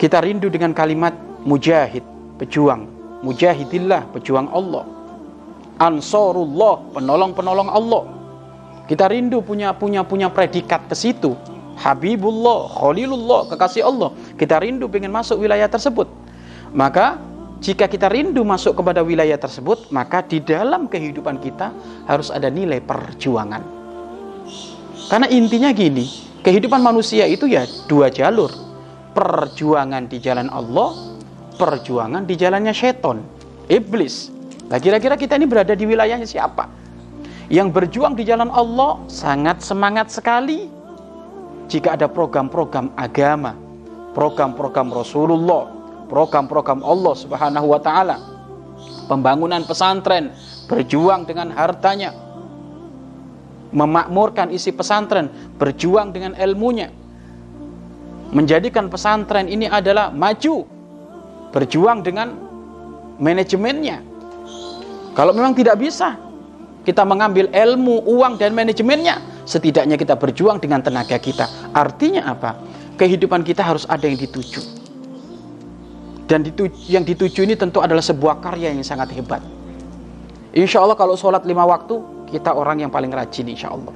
Kita rindu dengan kalimat mujahid, pejuang. Mujahidillah, pejuang Allah. Ansarullah, penolong-penolong Allah. Kita rindu punya punya punya predikat ke situ. Habibullah, Khalilullah, kekasih Allah. Kita rindu ingin masuk wilayah tersebut. Maka jika kita rindu masuk kepada wilayah tersebut, maka di dalam kehidupan kita harus ada nilai perjuangan. Karena intinya gini, kehidupan manusia itu ya dua jalur. Perjuangan di jalan Allah, perjuangan di jalannya seton, iblis. Nah, kira-kira kita ini berada di wilayahnya siapa? Yang berjuang di jalan Allah sangat semangat sekali. Jika ada program-program agama, program-program Rasulullah, program-program Allah Subhanahu wa taala. Pembangunan pesantren, berjuang dengan hartanya. Memakmurkan isi pesantren, berjuang dengan ilmunya. Menjadikan pesantren ini adalah maju, berjuang dengan manajemennya. Kalau memang tidak bisa, kita mengambil ilmu, uang dan manajemennya, setidaknya kita berjuang dengan tenaga kita. Artinya apa? Kehidupan kita harus ada yang dituju. Dan yang dituju ini tentu adalah sebuah karya yang sangat hebat. Insya Allah kalau sholat lima waktu, kita orang yang paling rajin insya Allah.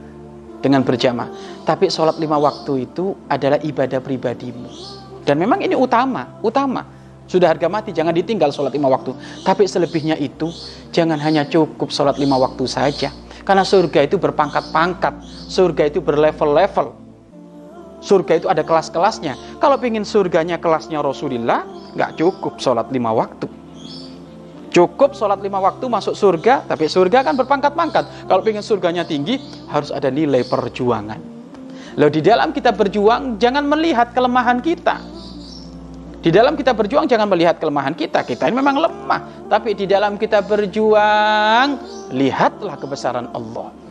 Dengan berjamaah. Tapi sholat lima waktu itu adalah ibadah pribadimu. Dan memang ini utama, utama. Sudah harga mati, jangan ditinggal sholat lima waktu. Tapi selebihnya itu, jangan hanya cukup sholat lima waktu saja. Karena surga itu berpangkat-pangkat. Surga itu berlevel-level. Surga itu ada kelas-kelasnya. Kalau ingin surganya kelasnya Rasulullah, nggak cukup sholat lima waktu. Cukup sholat lima waktu masuk surga, tapi surga kan berpangkat-pangkat. Kalau ingin surganya tinggi, harus ada nilai perjuangan. Lalu di dalam kita berjuang, jangan melihat kelemahan kita. Di dalam kita berjuang, jangan melihat kelemahan kita. Kita ini memang lemah. Tapi di dalam kita berjuang, lihatlah kebesaran Allah.